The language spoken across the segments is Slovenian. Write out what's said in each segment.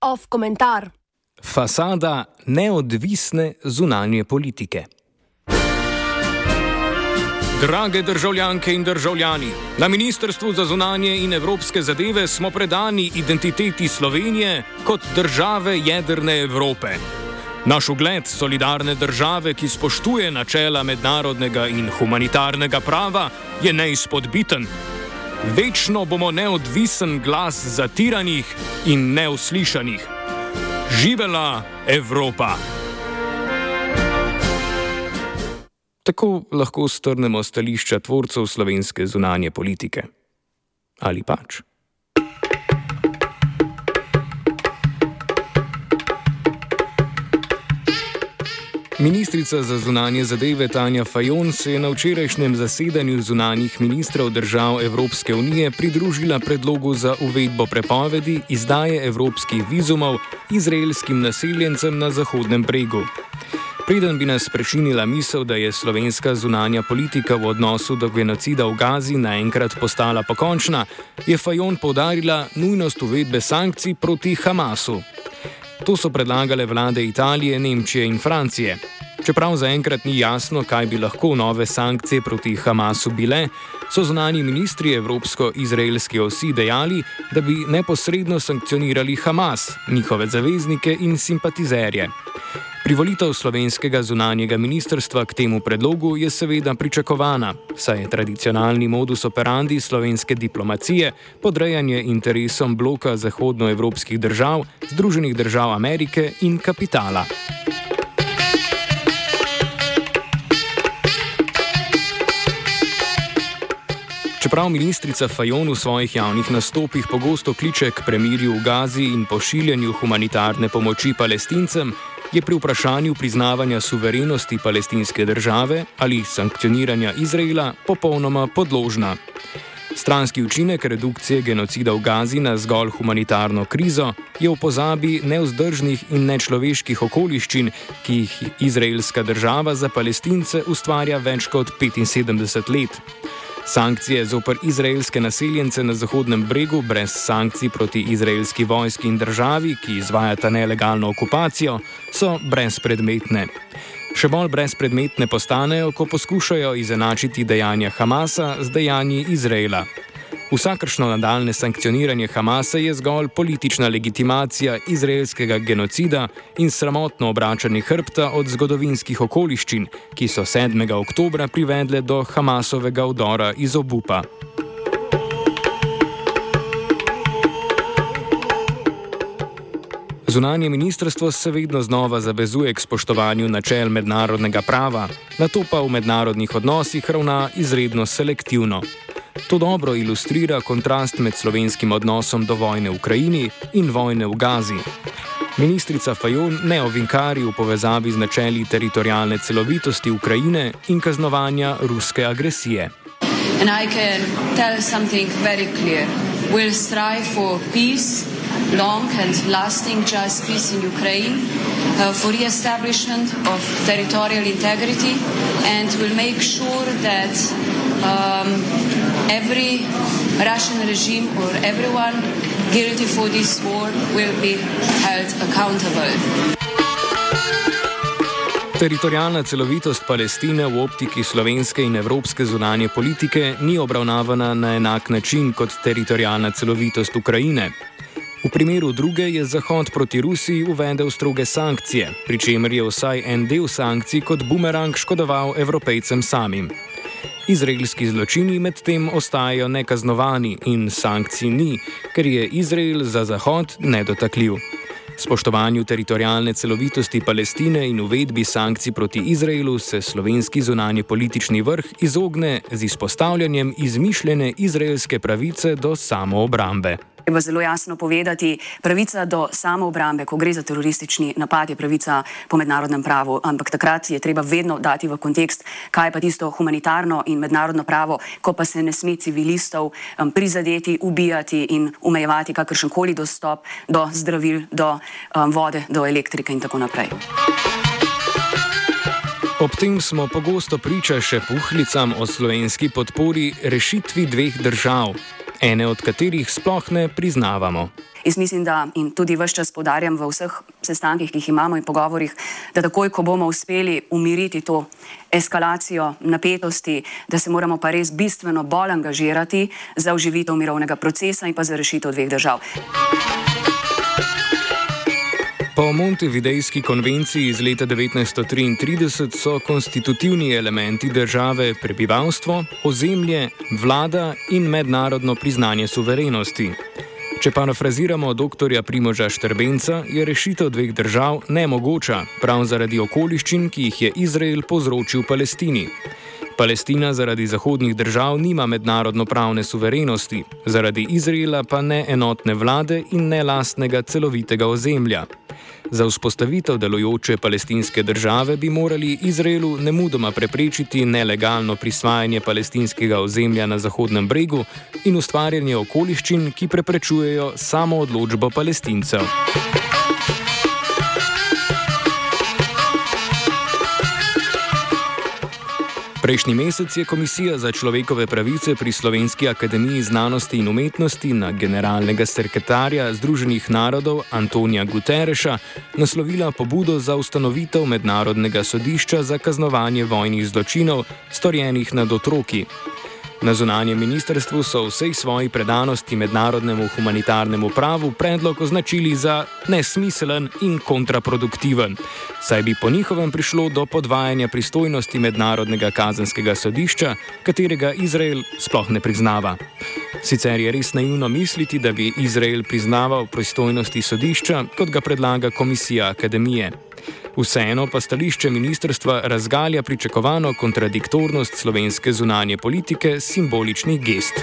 Off komentar. Fasada neodvisne zunanje politike. Drage državljanke in državljani, na Ministrstvu za zunanje in evropske zadeve smo predani identiteti Slovenije kot države jedrne Evrope. Naš ugled solidarne države, ki spoštuje načela mednarodnega in humanitarnega prava, je neizpodbiten. Večno bomo neodvisen glas zatiranih in neuslišanih. Živela Evropa! Tako lahko strnemo stališča tvorcev slovenske zunanje politike. Ali pač? Ministrica za zunanje zadeve Tanja Fajon se je na včerajšnjem zasedanju zunanjih ministrov držav Evropske unije pridružila predlogu za uvedbo prepovedi izdaje evropskih vizumov izraelskim naseljencem na Zahodnem bregu. Preden bi nas prečinila misel, da je slovenska zunanja politika v odnosu do genocida v Gazi naenkrat postala pokončna, je Fajon povdarila nujnost uvedbe sankcij proti Hamasu. To so predlagale vlade Italije, Nemčije in Francije. Čeprav zaenkrat ni jasno, kaj bi lahko nove sankcije proti Hamasu bile, so zunani ministri Evropsko-izraelske osi dejali, da bi neposredno sankcionirali Hamas, njihove zaveznike in simpatizerje. Privolitev slovenskega zunanjega ministrstva k temu predlogu je seveda pričakovana, saj je tradicionalni modus operandi slovenske diplomacije podrejanje interesom bloka zahodnoevropskih držav, Združenih držav Amerike in kapitala. Čeprav ministrica Fajon v svojih javnih nastopih pogosto kliče k premirju v Gazi in pošiljanju humanitarne pomoči palestincem, je pri vprašanju priznavanja suverenosti palestinske države ali sankcioniranja Izraela popolnoma podložna. Stranski učinek redukcije genocida v Gazi na zgolj humanitarno krizo je v pozabi neuzdržnih in nečloveških okoliščin, ki jih izraelska država za palestince ustvarja več kot 75 let. Sankcije zoper izraelske naseljence na Zahodnem bregu brez sankcij proti izraelski vojski in državi, ki izvajata nelegalno okupacijo, so brezpredmetne. Še bolj brezpredmetne postanejo, ko poskušajo izenačiti dejanja Hamasa z dejanji Izraela. Vsakršno nadaljne sankcioniranje Hamasa je zgolj politična legitimacija izraelskega genocida in sramotno obračanje hrbta od zgodovinskih okoliščin, ki so 7. oktobra privedle do Hamasovega vdora iz obupa. Zunanje ministrstvo se vedno znova zavezuje k spoštovanju načel mednarodnega prava, na to pa v mednarodnih odnosih ravna izredno selektivno. To dobro ilustrira kontrast med slovenskim odnosom do vojne v Ukrajini in vojne v Gazi. Ministrica Fajon ne ovinkari v povezavi z načeli teritorijalne celovitosti Ukrajine in kaznovanja ruske agresije. In lahko rečem nekaj zelo jasno. We'll strive for peace, long and lasting just peace in Ukraine, uh, for re-establishment of territorial integrity, and we'll make sure that um, every Russian regime or everyone guilty for this war will be held accountable. Teritorijalna celovitost Palestine v optiki slovenske in evropske zunanje politike ni obravnavana na enak način kot teritorijalna celovitost Ukrajine. V primeru druge je Zahod proti Rusiji uvedel stroge sankcije, pri čemer je vsaj en del sankcij kot bumerang škodoval evropejcem samim. Izraelski zločini medtem ostajajo nekaznovani in sankcij ni, ker je Izrael za Zahod nedotakljiv. Spoštovanju teritorijalne celovitosti Palestine in uvedbi sankcij proti Izraelu se slovenski zunanje politični vrh izogne z izpostavljanjem izmišljene izraelske pravice do samoobrambe. Treba zelo jasno povedati, pravica do samoobrambe, ko gre za teroristični napad, je pravica po mednarodnem pravu, ampak takrat je treba vedno dati v kontekst, kaj pa tisto humanitarno in mednarodno pravo, ko pa se ne sme civilistov um, prizadeti, ubijati in omejevati kakršenkoli dostop do zdravil, do um, vode, do elektrike in tako naprej. Ob tem smo pogosto priča še puhlicam o slovenski podpori rešitvi dveh držav, ene od katerih sploh ne priznavamo. Jaz mislim, da in tudi vse čas podarjam v vseh sestankih, ki jih imamo in pogovorih, da takoj, ko bomo uspeli umiriti to eskalacijo napetosti, da se moramo pa res bistveno bolj angažirati za uživitev mirovnega procesa in pa za rešitev dveh držav. Po Montevidejski konvenciji iz leta 1933 so konstitutivni elementi države prebivalstvo, ozemlje, vlada in mednarodno priznanje suverenosti. Če parafraziramo dr. Primoža Štrbenca, je rešitev dveh držav nemogoča, prav zaradi okoliščin, ki jih je Izrael povzročil Palestini. Palestina zaradi zahodnih držav nima mednarodno pravne suverenosti, zaradi Izraela pa ne enotne vlade in ne lastnega celovitega ozemlja. Za vzpostavitev delujoče palestinske države bi morali Izraelu nemudoma preprečiti nelegalno prisvajanje palestinskega ozemlja na Zahodnem bregu in ustvarjanje okoliščin, ki preprečujejo samo odločbo palestincev. Prejšnji mesec je Komisija za človekove pravice pri Slovenski akademiji znanosti in umetnosti na generalnega sekretarja Združenih narodov Antonija Gutereša naslovila pobudo za ustanovitev mednarodnega sodišča za kaznovanje vojnih zločinov storjenih nad otroki. Na zunanjem ministrstvu so vsej svoji predanosti mednarodnemu humanitarnemu pravu predlog označili za nesmiselen in kontraproduktiven, saj bi po njihovem prišlo do podvajanja pristojnosti mednarodnega kazenskega sodišča, katerega Izrael sploh ne priznava. Sicer je res naivno misliti, da bi Izrael priznaval pristojnosti sodišča, kot ga predlaga komisija akademije. Vseeno pa stališče ministrstva razgalja pričakovano kontradiktornost slovenske zunanje politike simboličnih gest.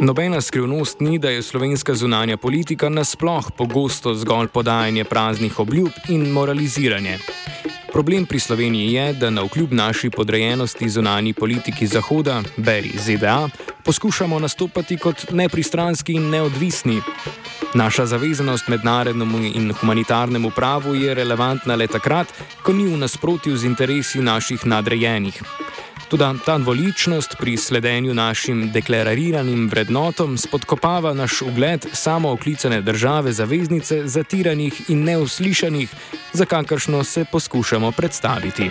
Nobena skrivnost ni, da je slovenska zunanja politika nasploh pogosto zgolj podajanje praznih obljub in moraliziranje. Problem pri Sloveniji je, da na vkljub naši podrejenosti zunanji politiki Zahoda, beri ZDA, poskušamo nastopati kot nepristranski in neodvisni. Naša zavezanost mednarodnemu in humanitarnemu pravu je relevantna le takrat, ko ni v nasprotju z interesi naših nadrejenih. Tudi ta dvoličnost pri sledenju našim deklariranim vrednotom spodkopava naš ugled samo oklicane države zaveznice, zatiranih in neuslišanih, za kakršno se poskušamo predstaviti.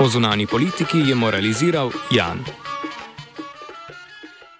O zunani politiki je moraliziral Jan.